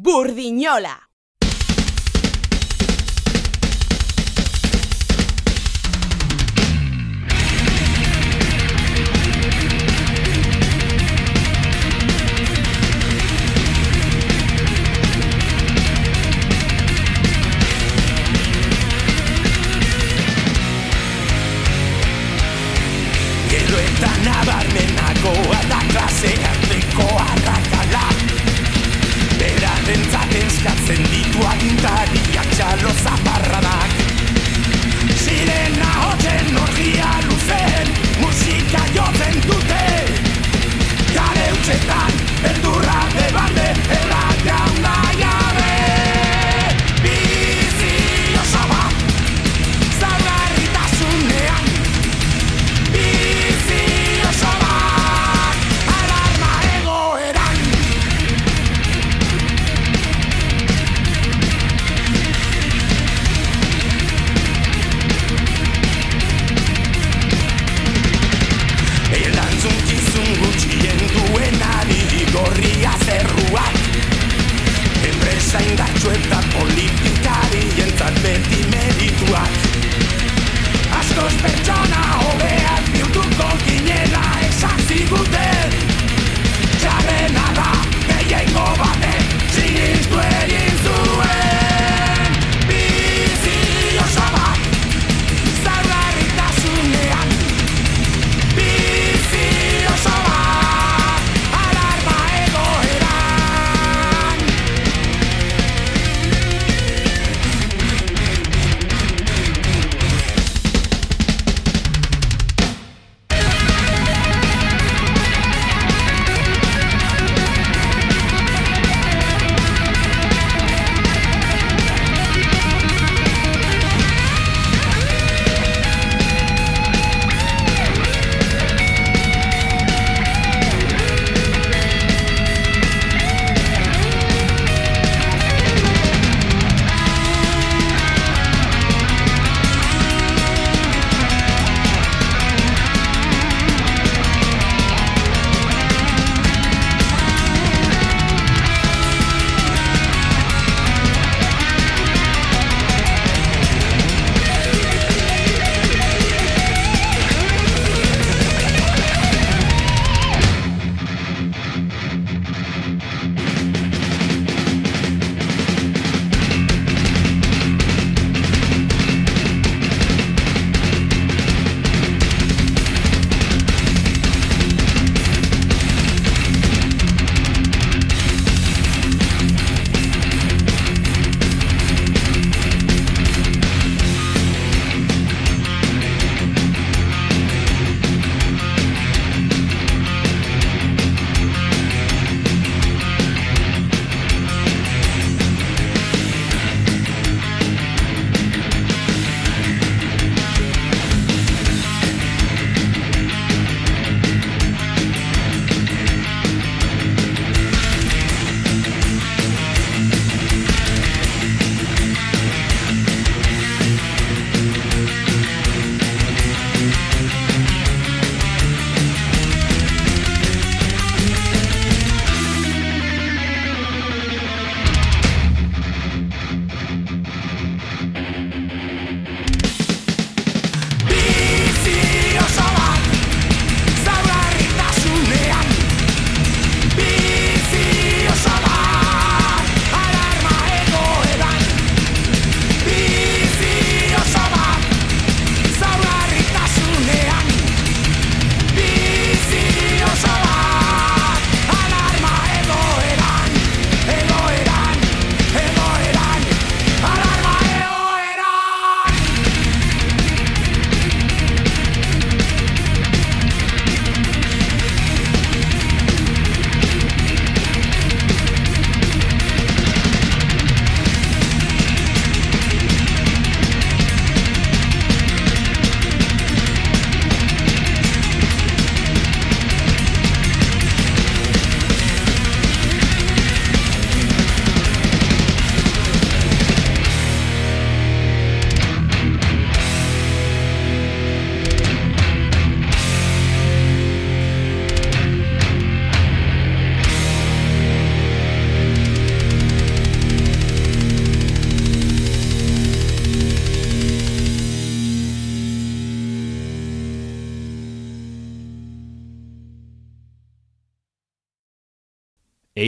Burdiñola.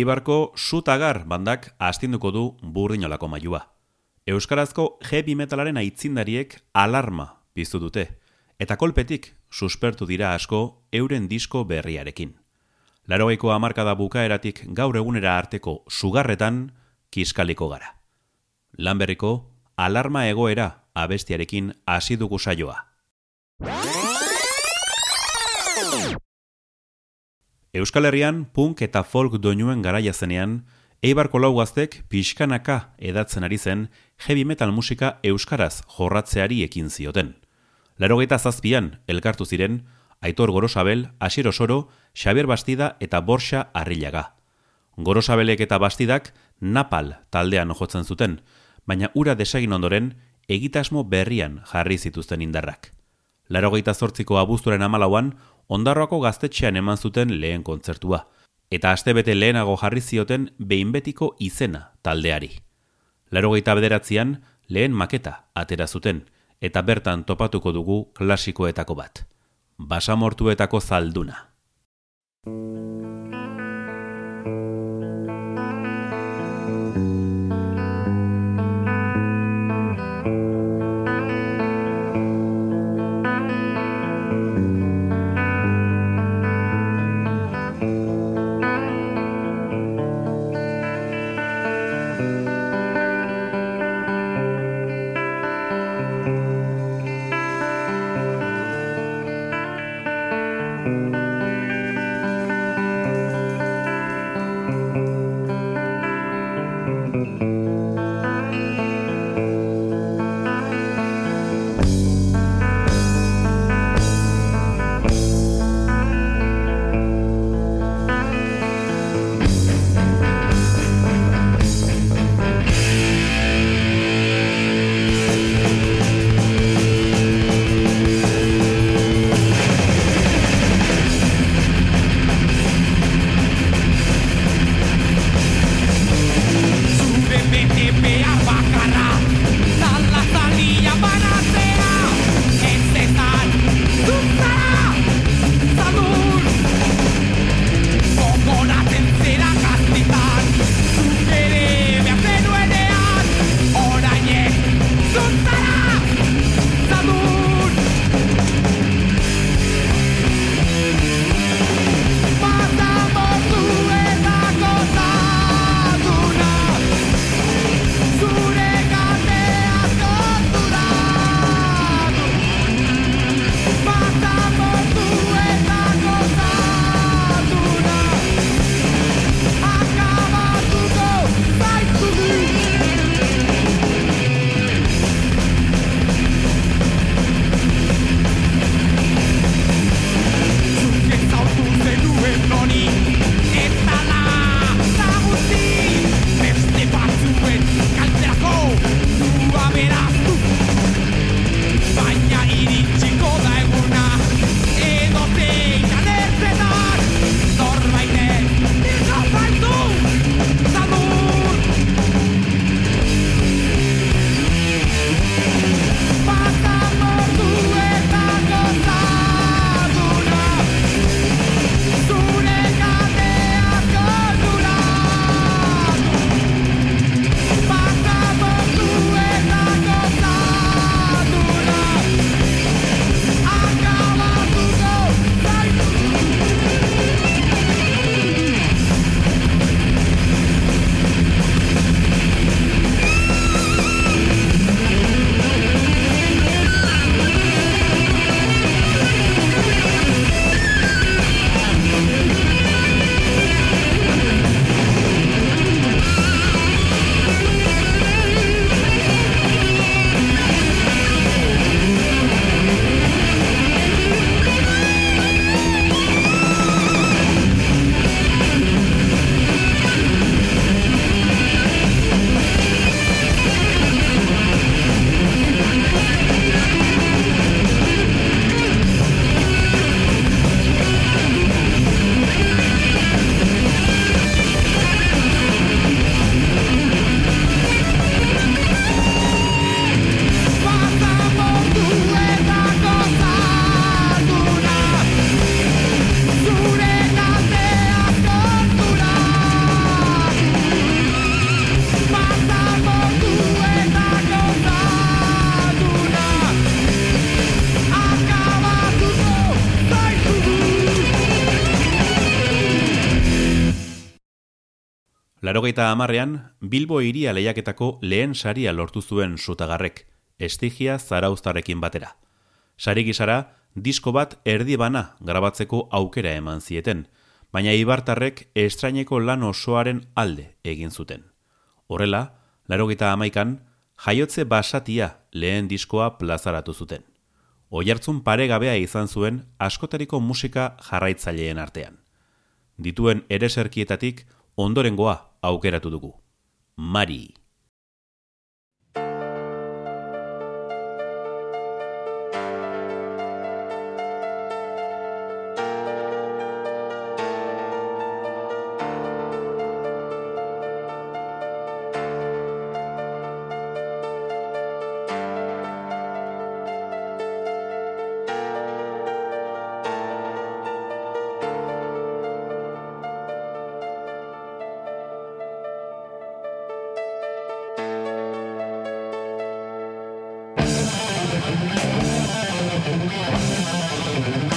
Eibarko sutagar bandak astinduko du burdinolako mailua. Euskarazko heavy metalaren aitzindariek alarma piztu dute, eta kolpetik suspertu dira asko euren disko berriarekin. Larogeiko hamarkada bukaeratik gaur egunera arteko sugarretan kiskaliko gara. Lanberriko alarma egoera abestiarekin hasi dugu saioa. Euskal Herrian punk eta folk doinuen garaia zenean, Eibarko lau gaztek pixkanaka edatzen ari zen heavy metal musika euskaraz jorratzeari ekin zioten. Larogeita zazpian elkartu ziren, Aitor Gorosabel, Asiro Soro, Xavier Bastida eta Borxa Arrillaga. Gorosabelek eta Bastidak Napal taldean jotzen zuten, baina ura desagin ondoren egitasmo berrian jarri zituzten indarrak. Larogeita zortziko abuzturen amalauan, ondarroako gaztetxean eman zuten lehen kontzertua, eta astebete lehenago jarri zioten behinbetiko izena taldeari. Larogeita bederatzean lehen maketa atera zuten, eta bertan topatuko dugu klasikoetako bat basamortuetako zalduna. Larogeita amarrean, Bilbo iria lehiaketako lehen saria lortu zuen sutagarrek, estigia zarauztarekin batera. Sari gizara, disko bat erdi bana grabatzeko aukera eman zieten, baina Ibartarrek estraineko lan osoaren alde egin zuten. Horrela, larogeita amaikan, jaiotze basatia lehen diskoa plazaratu zuten. Oiartzun paregabea izan zuen askotariko musika jarraitzaileen artean. Dituen ereserkietatik ondorengoa aukeratu dugu. Mari. Thank you.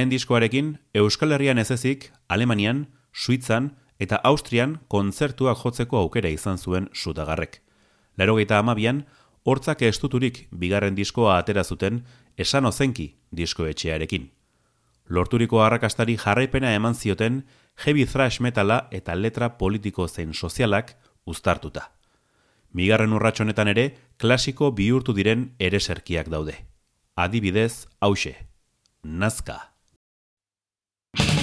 Lehen diskoarekin Euskal Herrian ez ezik, Alemanian, Suitzan eta Austrian kontzertuak jotzeko aukera izan zuen sutagarrek. Larogeita amabian, hortzak estuturik bigarren diskoa atera zuten esan ozenki diskoetxearekin. Lorturiko arrakastari jarraipena eman zioten heavy thrash metala eta letra politiko zein sozialak uztartuta. Migarren urratxonetan ere, klasiko bihurtu diren ereserkiak daude. Adibidez, hause, nazka. you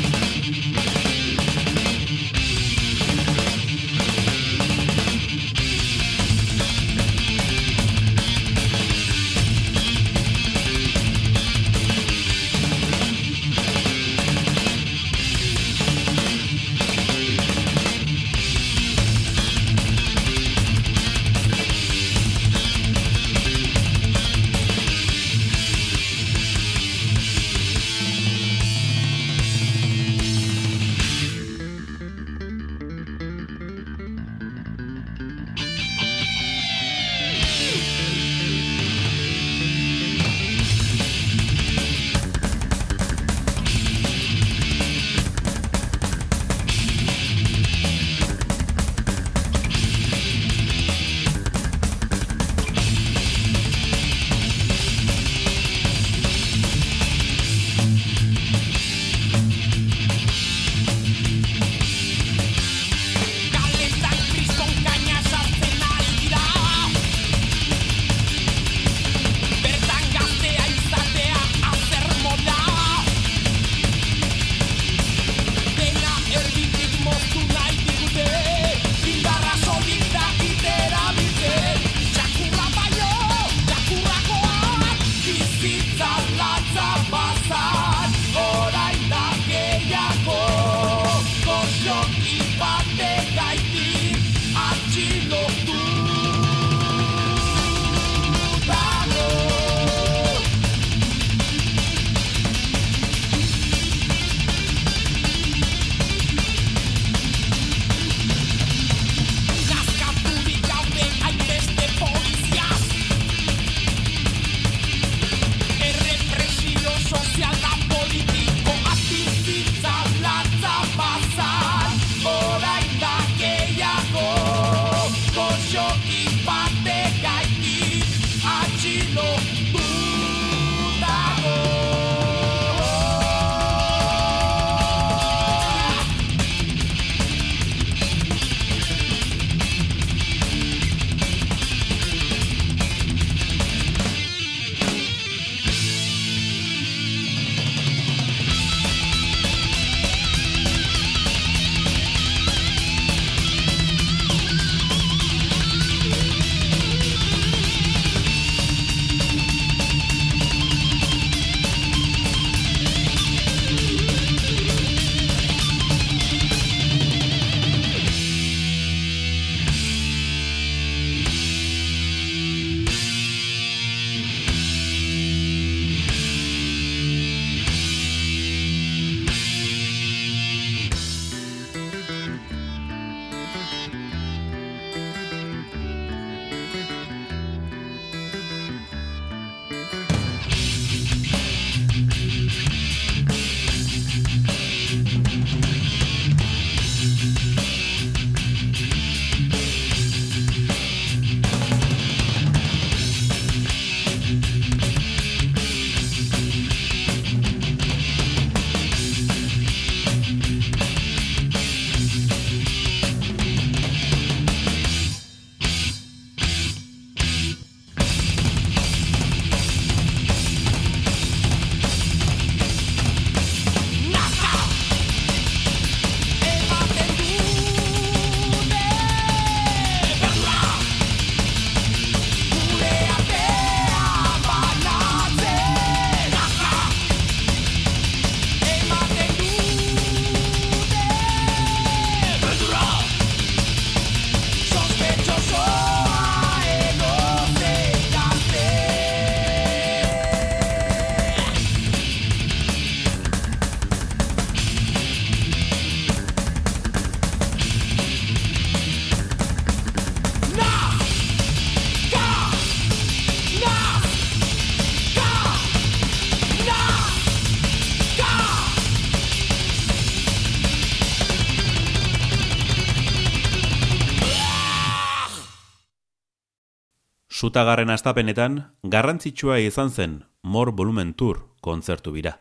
Sutagarren astapenetan, garrantzitsua izan zen Mor Volumen Tour kontzertu bira.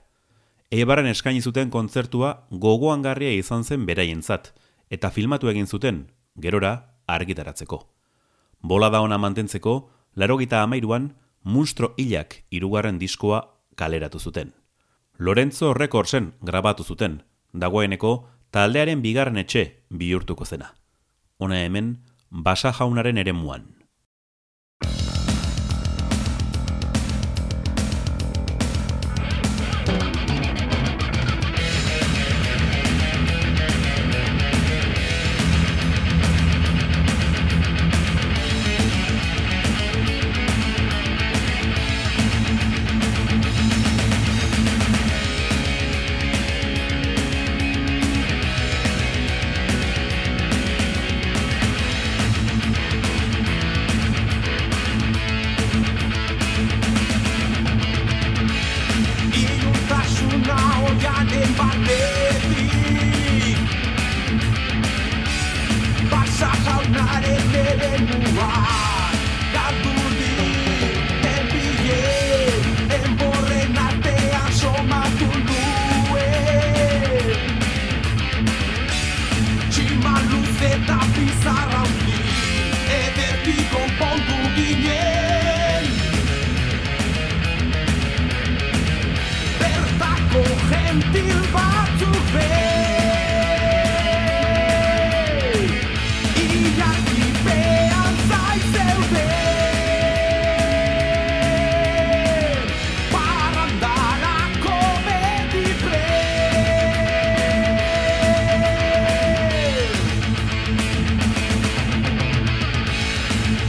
Eibaren eskaini zuten kontzertua gogoangarria izan zen beraientzat eta filmatu egin zuten, gerora argitaratzeko. Bola da ona mantentzeko, larogita amairuan, Munstro hilak irugarren diskoa kaleratu zuten. Lorenzo Recordsen grabatu zuten, dagoeneko taldearen bigarren etxe bihurtuko zena. Hona hemen, basa jaunaren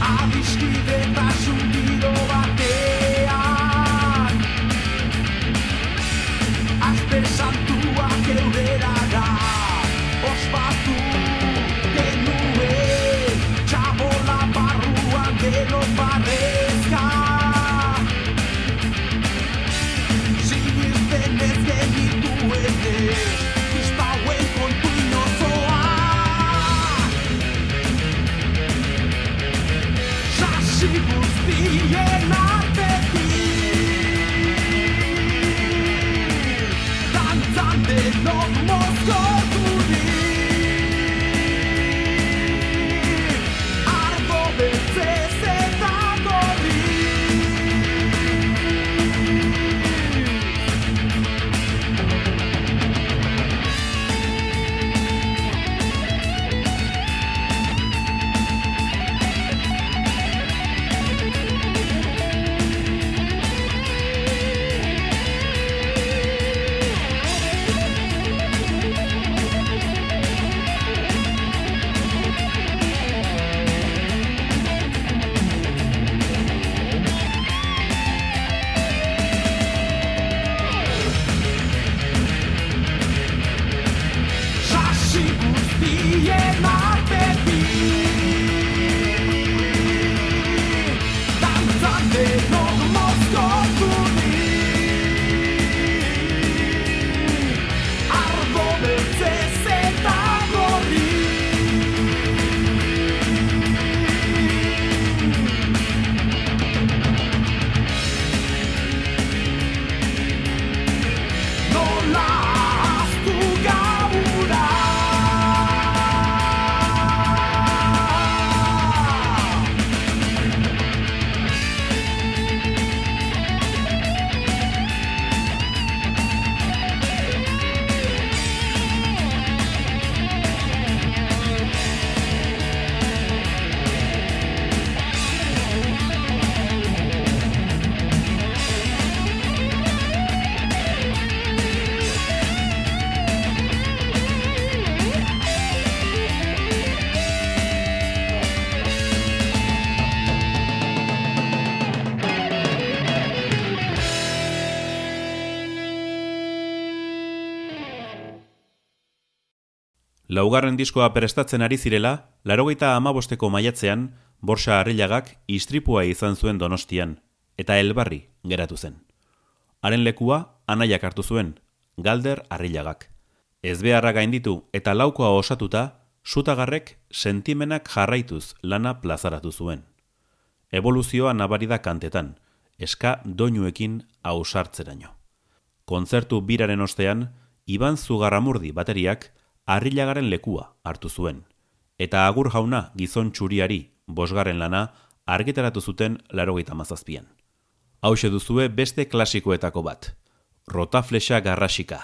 ere muan. Laugarren diskoa prestatzen ari zirela, larogeita amabosteko maiatzean, borsa harrilagak istripua izan zuen donostian, eta elbarri geratu zen. Haren lekua, anaiak hartu zuen, galder harrilagak. Ez beharra gainditu eta laukoa osatuta, sutagarrek sentimenak jarraituz lana plazaratu zuen. evoluzioa nabarida kantetan, eska doinuekin ausartzeraino. Kontzertu biraren ostean, Iban Zugarramurdi bateriak arrilagaren lekua hartu zuen, eta agur jauna gizon txuriari bosgarren lana argitaratu zuten larogeita mazazpian. Hau duzue beste klasikoetako bat, rotaflexa garrasika.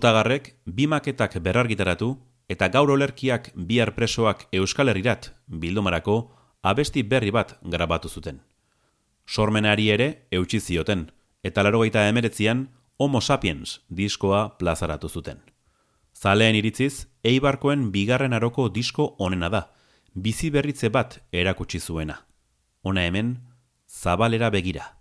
Zutagarrek bi maketak berargitaratu eta gaur olerkiak bihar presoak Euskal Herrirat bildomarako abesti berri bat grabatu zuten. Sormenari ere eutxi zioten eta larogeita emeretzian Homo Sapiens diskoa plazaratu zuten. Zaleen iritziz, Eibarkoen bigarren aroko disko onena da, bizi berritze bat erakutsi zuena. Ona hemen, zabalera begira.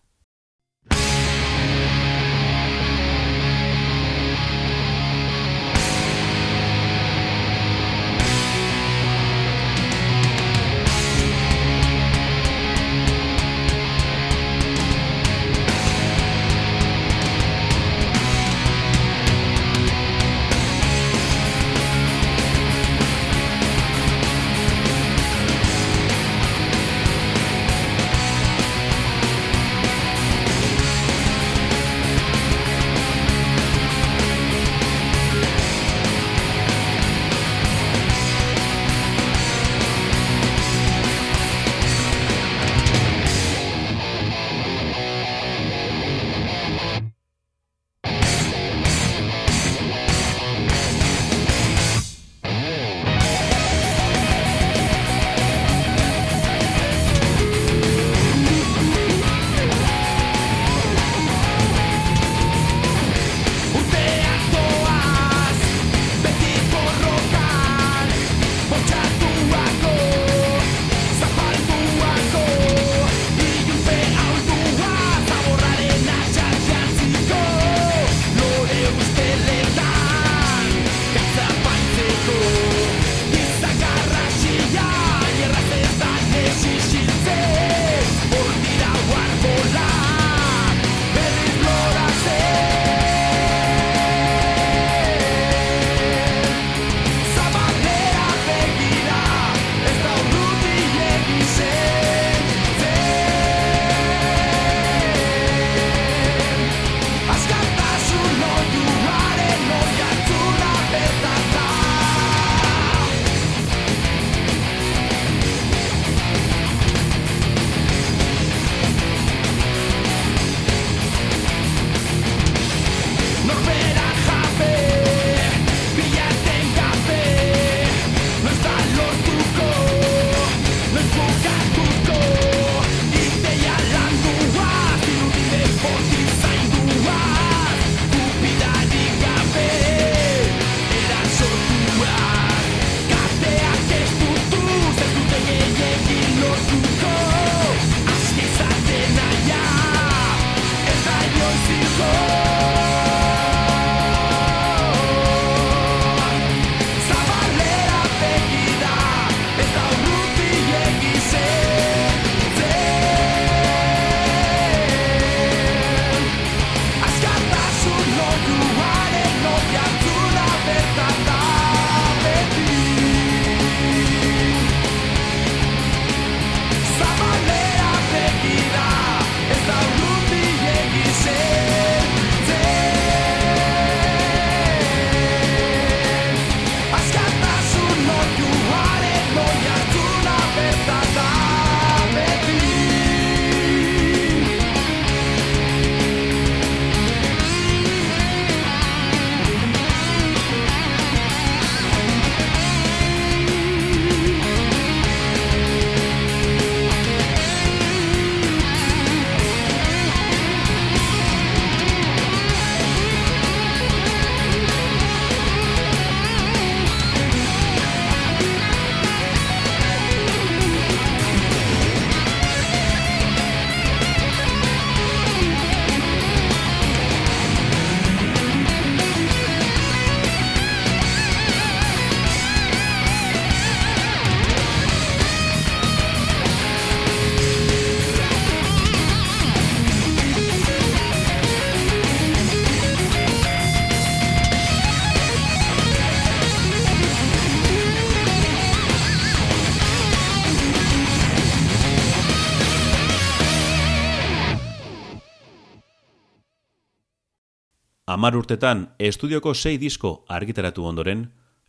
Amar urtetan estudioko sei disko argitaratu ondoren,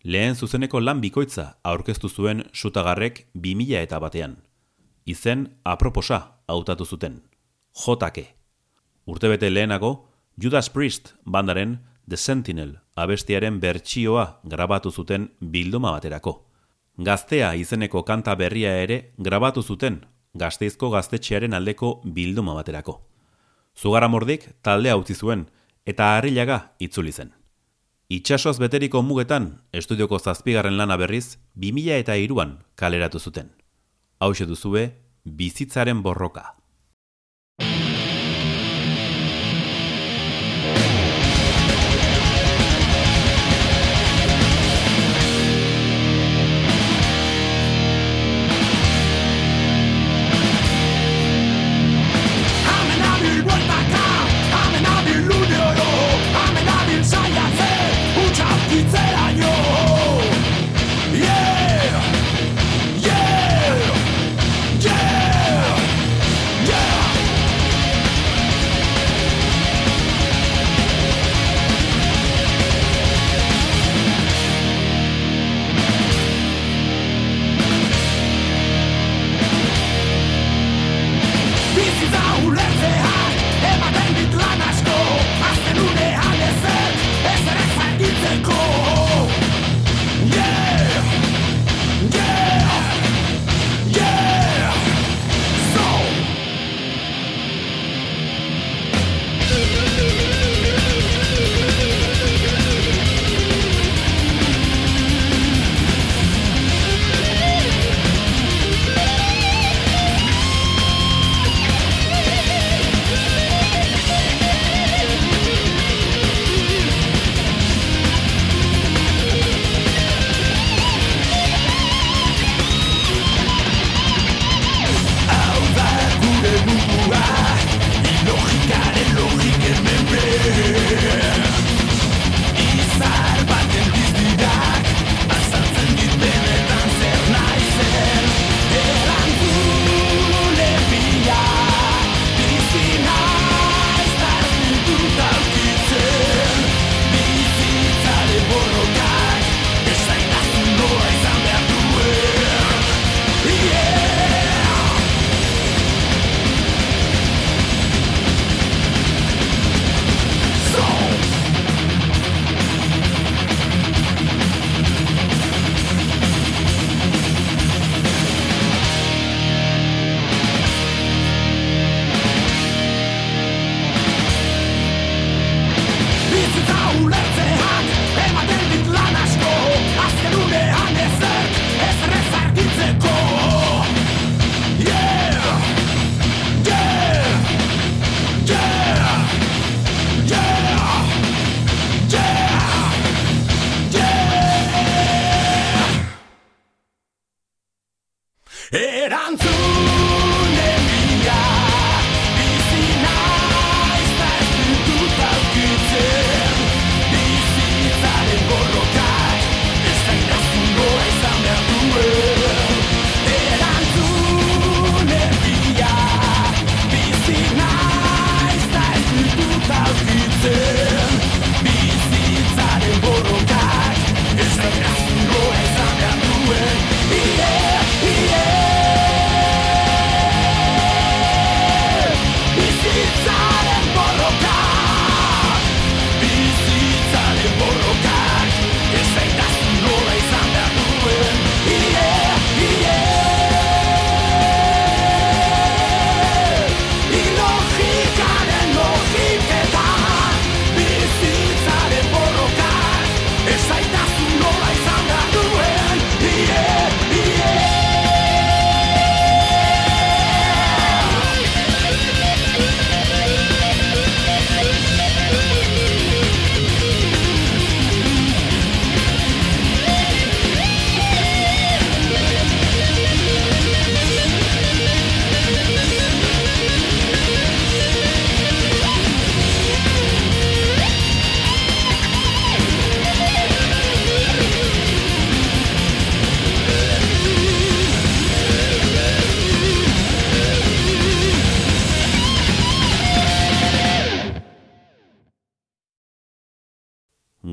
lehen zuzeneko lan bikoitza aurkeztu zuen sutagarrek 2000 eta batean. Izen aproposa hautatu zuten. Jotake. Urtebete lehenago, Judas Priest bandaren The Sentinel abestiaren bertsioa grabatu zuten bilduma baterako. Gaztea izeneko kanta berria ere grabatu zuten gazteizko gaztetxearen aldeko bilduma baterako. Zugaramordik taldea utzi zuen eta harrilaga itzuli zen. Itxasoz beteriko mugetan estudioko zazpigarren lana berriz 2000 eta iruan kaleratu zuten. Hau duzue, bizitzaren borroka.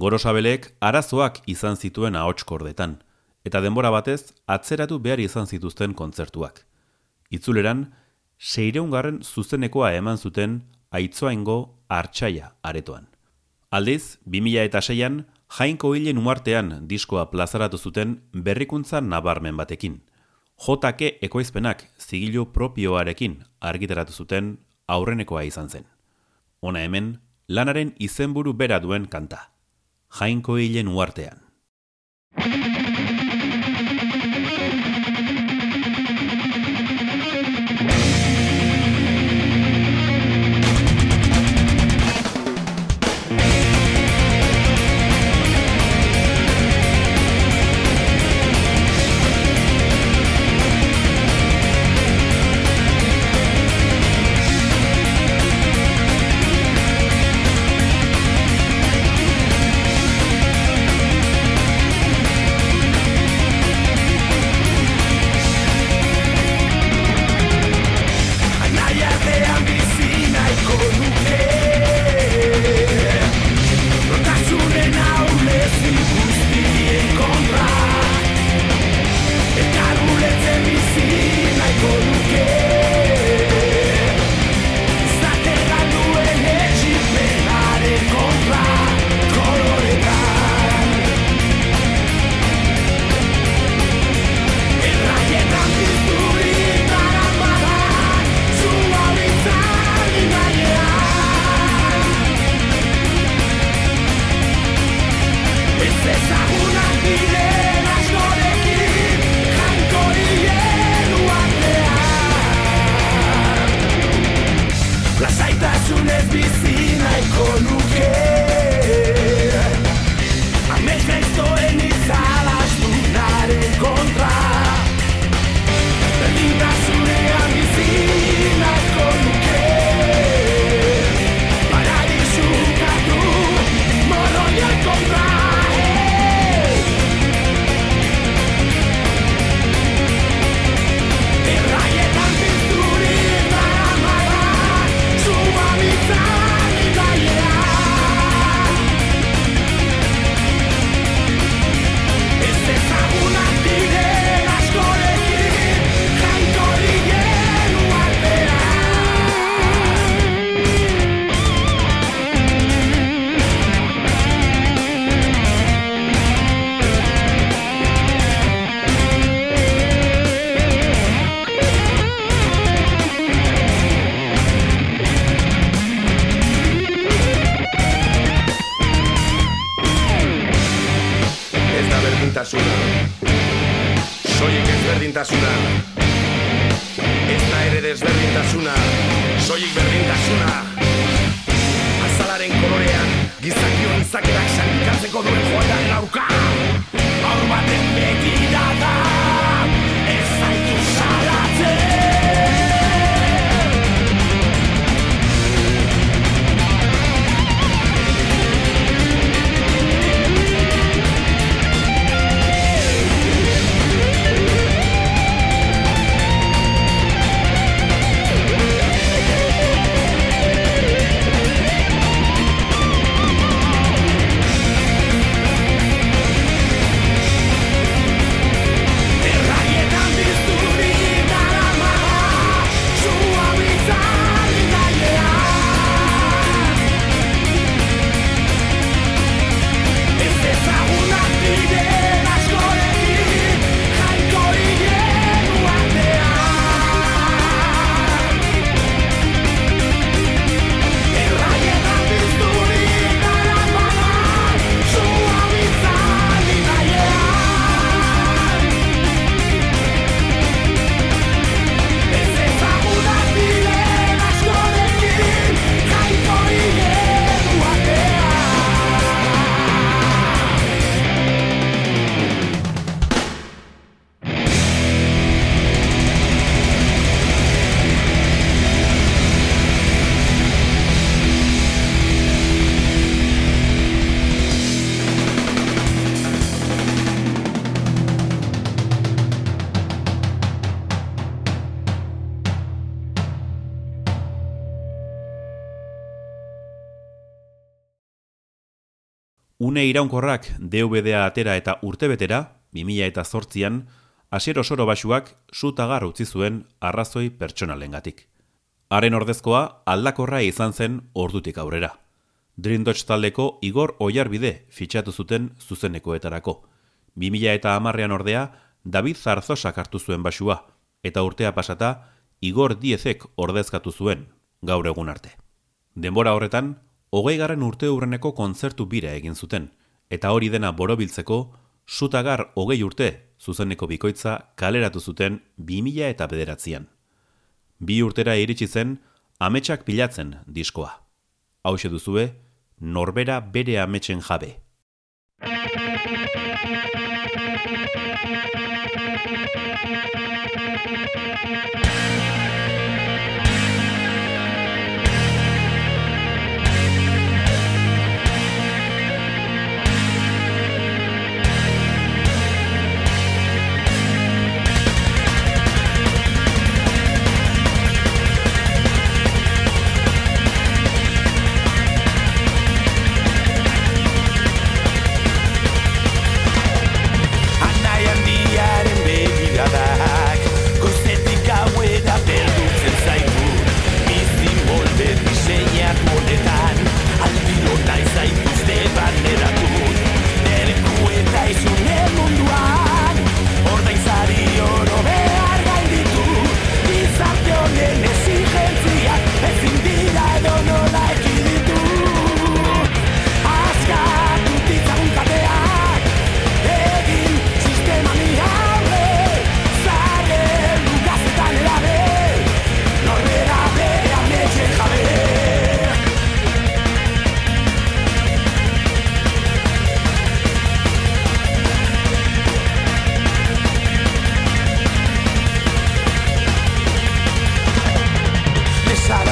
Gorosabelek arazoak izan zituen ahotskordetan, eta denbora batez atzeratu behar izan zituzten kontzertuak. Itzuleran, seireungarren zuzenekoa eman zuten aitzoaingo hartsaia aretoan. Aldiz, 2000 eta seian, jainko hilen umartean diskoa plazaratu zuten berrikuntza nabarmen batekin. JK ekoizpenak zigilu propioarekin argitaratu zuten aurrenekoa izan zen. Hona hemen, lanaren izenburu bera duen kanta. Jainko hilen uartean. Iraunkorrak DVD-a atera eta urtebetera, 2000 eta zortzian, asiero soro basuak sutagar utzi zuen arrazoi pertsonalengatik. Haren ordezkoa aldakorra izan zen ordutik aurrera. Dream taldeko Igor Oiarbide fitxatu zuten zuzenekoetarako. 2000 eta amarrean ordea, David Zarzosak hartu zuen basua, eta urtea pasata, Igor Diezek ordezkatu zuen, gaur egun arte. Denbora horretan, hogei garren urte urreneko kontzertu bira egin zuten, eta hori dena borobiltzeko, sutagar hogei urte zuzeneko bikoitza kaleratu zuten 2000 eta bederatzean. Bi urtera iritsi zen, ametsak pilatzen diskoa. Hauxe duzue, norbera bere ametsen jabe. Thank you.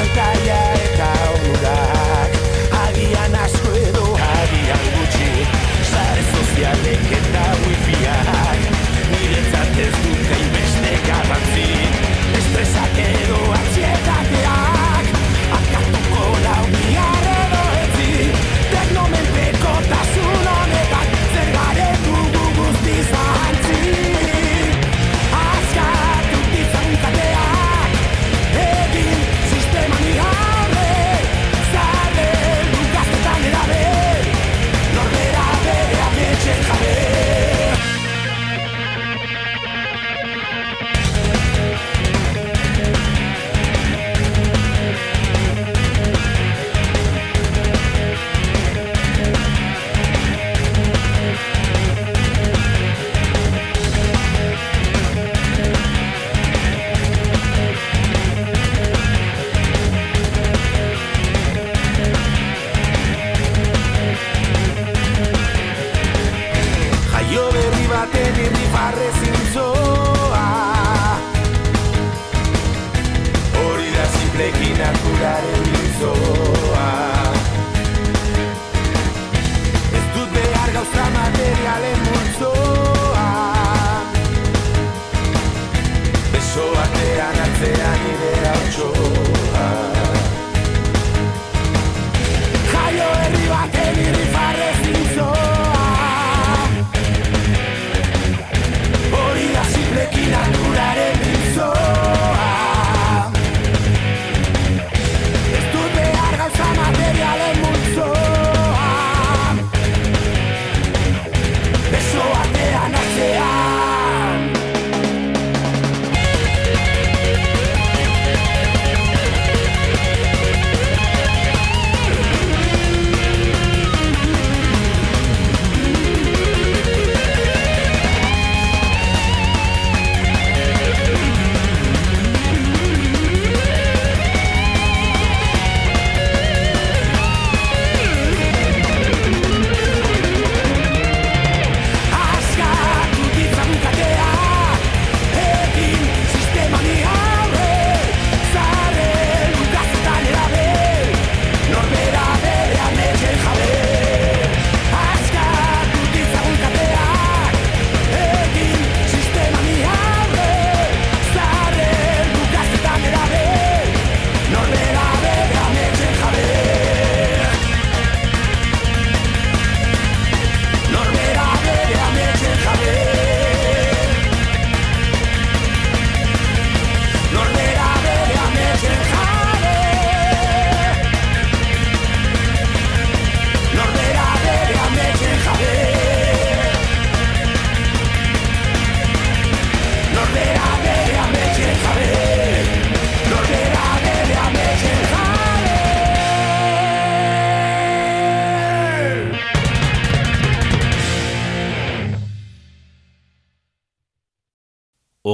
bancária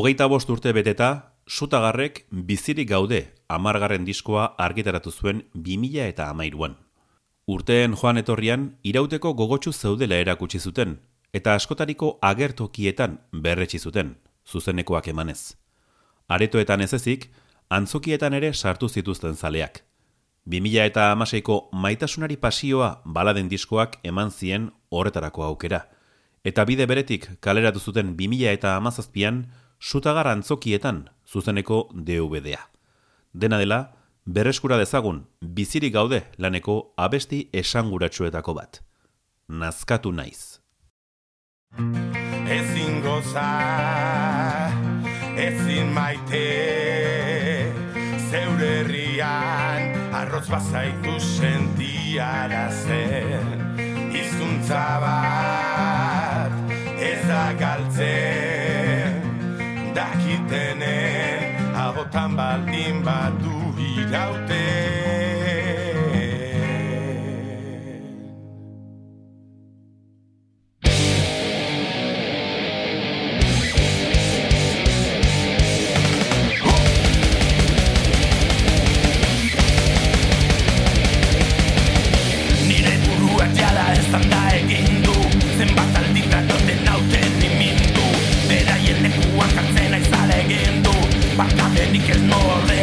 Hogeita bost urte beteta, sutagarrek bizirik gaude amargarren diskoa argitaratu zuen 2000 eta amairuan. Urteen joan etorrian, irauteko gogotsu zeudela erakutsi zuten, eta askotariko agertokietan berretsi zuten, zuzenekoak emanez. Aretoetan ez ezik, antzokietan ere sartu zituzten zaleak. 2000 eta amaseiko maitasunari pasioa baladen diskoak eman zien horretarako aukera. Eta bide beretik kaleratu zuten 2000 eta amazazpian, sutagar antzokietan zuzeneko DVD-a. Dena dela, berreskura dezagun, bizirik gaude laneko abesti esanguratsuetako bat. Nazkatu naiz. Ezin goza, ezin maite, zeure herrian, arroz bazaitu sentiara zen, izuntza bat, ez da galtzen Abotan baldin badu iraute Get more more than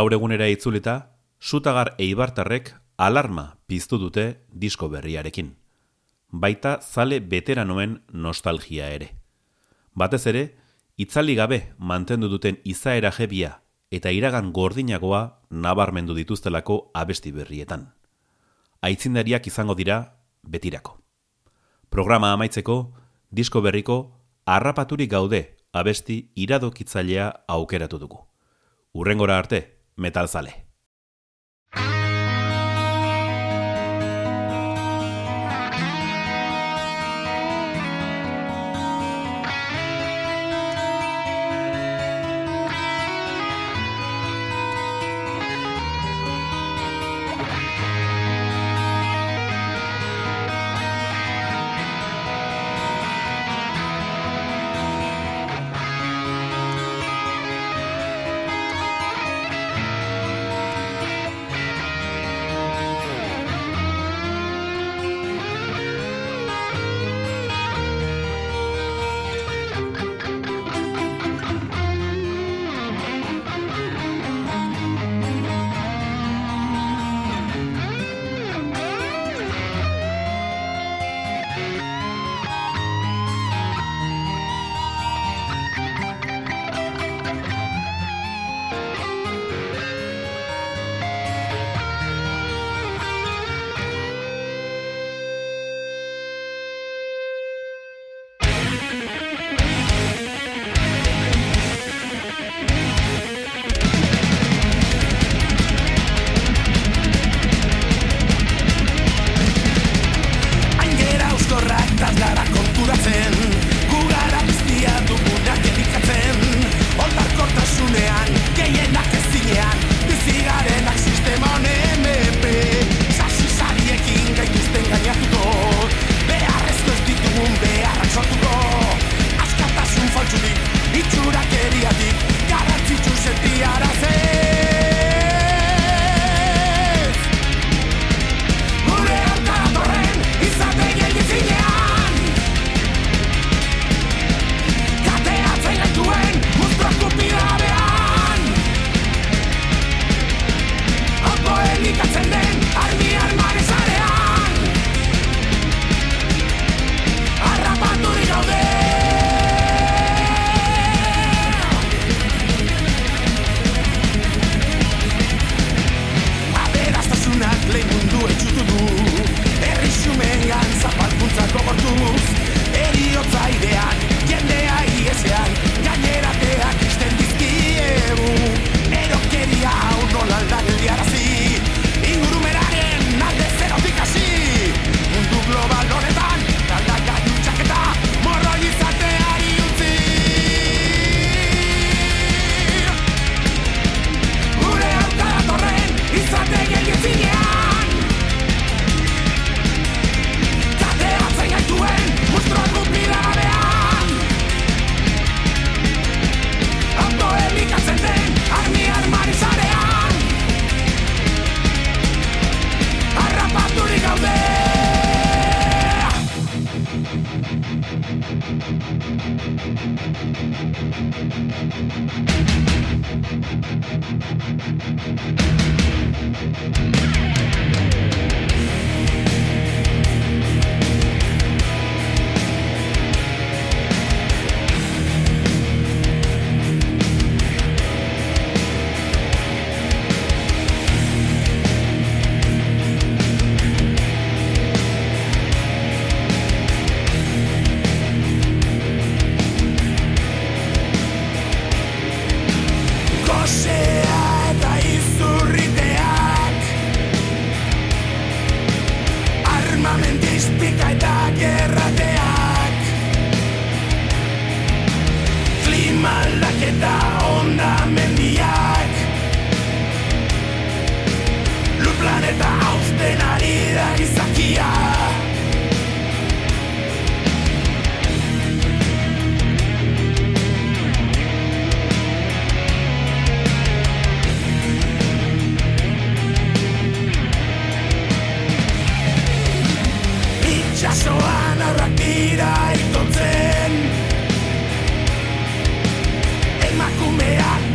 Gaur egunera itzulita, sutagar eibartarrek alarma piztu dute disko berriarekin. Baita zale veteranoen nostalgia ere. Batez ere, itzali gabe mantendu duten izaera jebia eta iragan gordinagoa nabarmendu dituztelako abesti berrietan. Aitzindariak izango dira betirako. Programa amaitzeko, disko berriko, harrapaturik gaude abesti iradokitzailea aukeratu dugu. Urrengora arte, Metal Sale.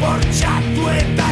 Bortxak hartu